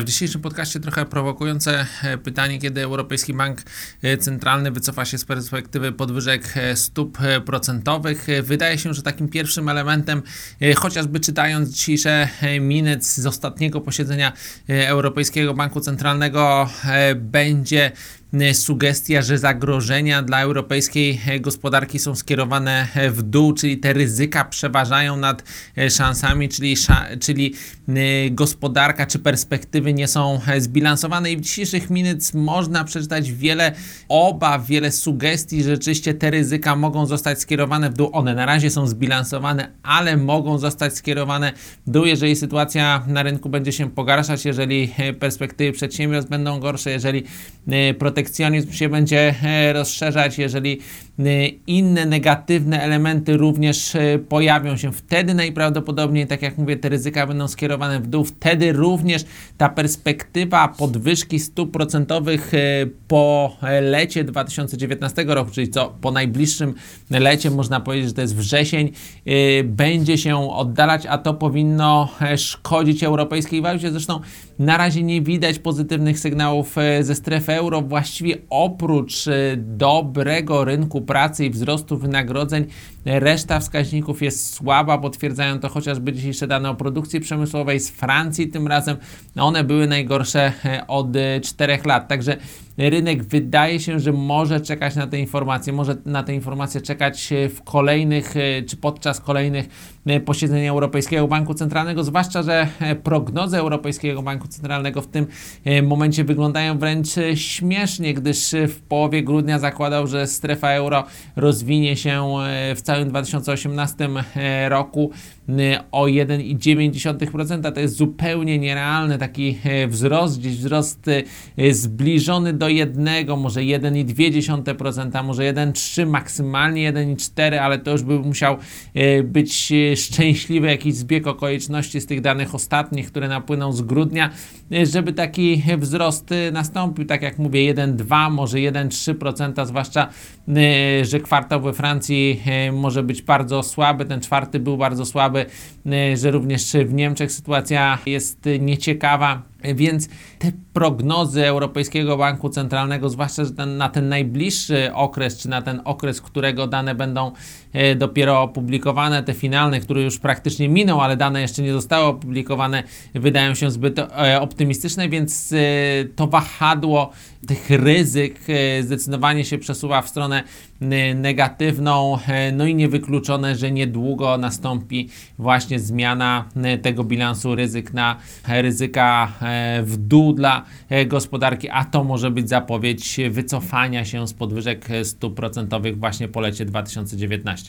W dzisiejszym podcaście trochę prowokujące e, pytanie, kiedy Europejski Bank e, Centralny wycofa się z perspektywy podwyżek e, stóp procentowych. Wydaje się, że takim pierwszym elementem, chociażby czytając dzisiejsze minec z ostatniego posiedzenia Europejskiego Banku Centralnego, będzie E, sugestia, że zagrożenia dla europejskiej e, gospodarki są skierowane e, w dół, czyli te ryzyka przeważają nad szansami, czyli, czyli gospodarka czy perspektywy nie są zbilansowane. I w dzisiejszych minut można przeczytać wiele obaw, wiele sugestii, że rzeczywiście te ryzyka mogą zostać skierowane w dół. One na razie są zbilansowane, ale mogą zostać skierowane w dół, jeżeli sytuacja na rynku będzie się pogarszać, jeżeli perspektywy przedsiębiorstw będą gorsze, jeżeli protekcjonizm protekcjonizm się będzie e, rozszerzać, jeżeli inne negatywne elementy również e, pojawią się. Wtedy najprawdopodobniej, tak jak mówię, te ryzyka będą skierowane w dół. Wtedy również ta perspektywa podwyżki stóp procentowych po lecie 2019 roku, czyli co po najbliższym lecie, można powiedzieć, że to jest wrzesień, będzie się oddalać, a to powinno szkodzić europejskiej walucie. Zresztą na razie nie widać pozytywnych sygnałów ze strefy euro. Właściwie oprócz e, dobrego rynku pracy i wzrostu wynagrodzeń, reszta wskaźników jest słaba. Potwierdzają to chociażby dzisiejsze dane o produkcji przemysłowej z Francji. Tym razem one były najgorsze e, od 4 e, lat. Także rynek wydaje się, że może czekać na te informacje, może na te informacje czekać w kolejnych czy podczas kolejnych posiedzeń Europejskiego Banku Centralnego, zwłaszcza, że prognozy Europejskiego Banku Centralnego w tym momencie wyglądają wręcz śmiesznie, gdyż w połowie grudnia zakładał, że strefa euro rozwinie się w całym 2018 roku o 1,9%. To jest zupełnie nierealny taki wzrost, gdzieś wzrost zbliżony do 1, może 1,2%, może 1,3, maksymalnie 1,4, ale to już by musiał być szczęśliwy jakiś zbieg okoliczności z tych danych ostatnich, które napłyną z grudnia, żeby taki wzrost nastąpił. Tak jak mówię, 1,2, może 1,3%, zwłaszcza, że kwartał we Francji może być bardzo słaby, ten czwarty był bardzo słaby, że również w Niemczech sytuacja jest nieciekawa. Więc te prognozy Europejskiego Banku Centralnego, zwłaszcza ten, na ten najbliższy okres, czy na ten okres, którego dane będą e, dopiero opublikowane, te finalne, które już praktycznie minął, ale dane jeszcze nie zostały opublikowane, wydają się zbyt e, optymistyczne, więc e, to wahadło tych ryzyk zdecydowanie się przesuwa w stronę negatywną, no i niewykluczone, że niedługo nastąpi właśnie zmiana tego bilansu ryzyk na ryzyka E, w dół dla e, gospodarki, a to może być zapowiedź wycofania się z podwyżek stóp procentowych właśnie po lecie 2019.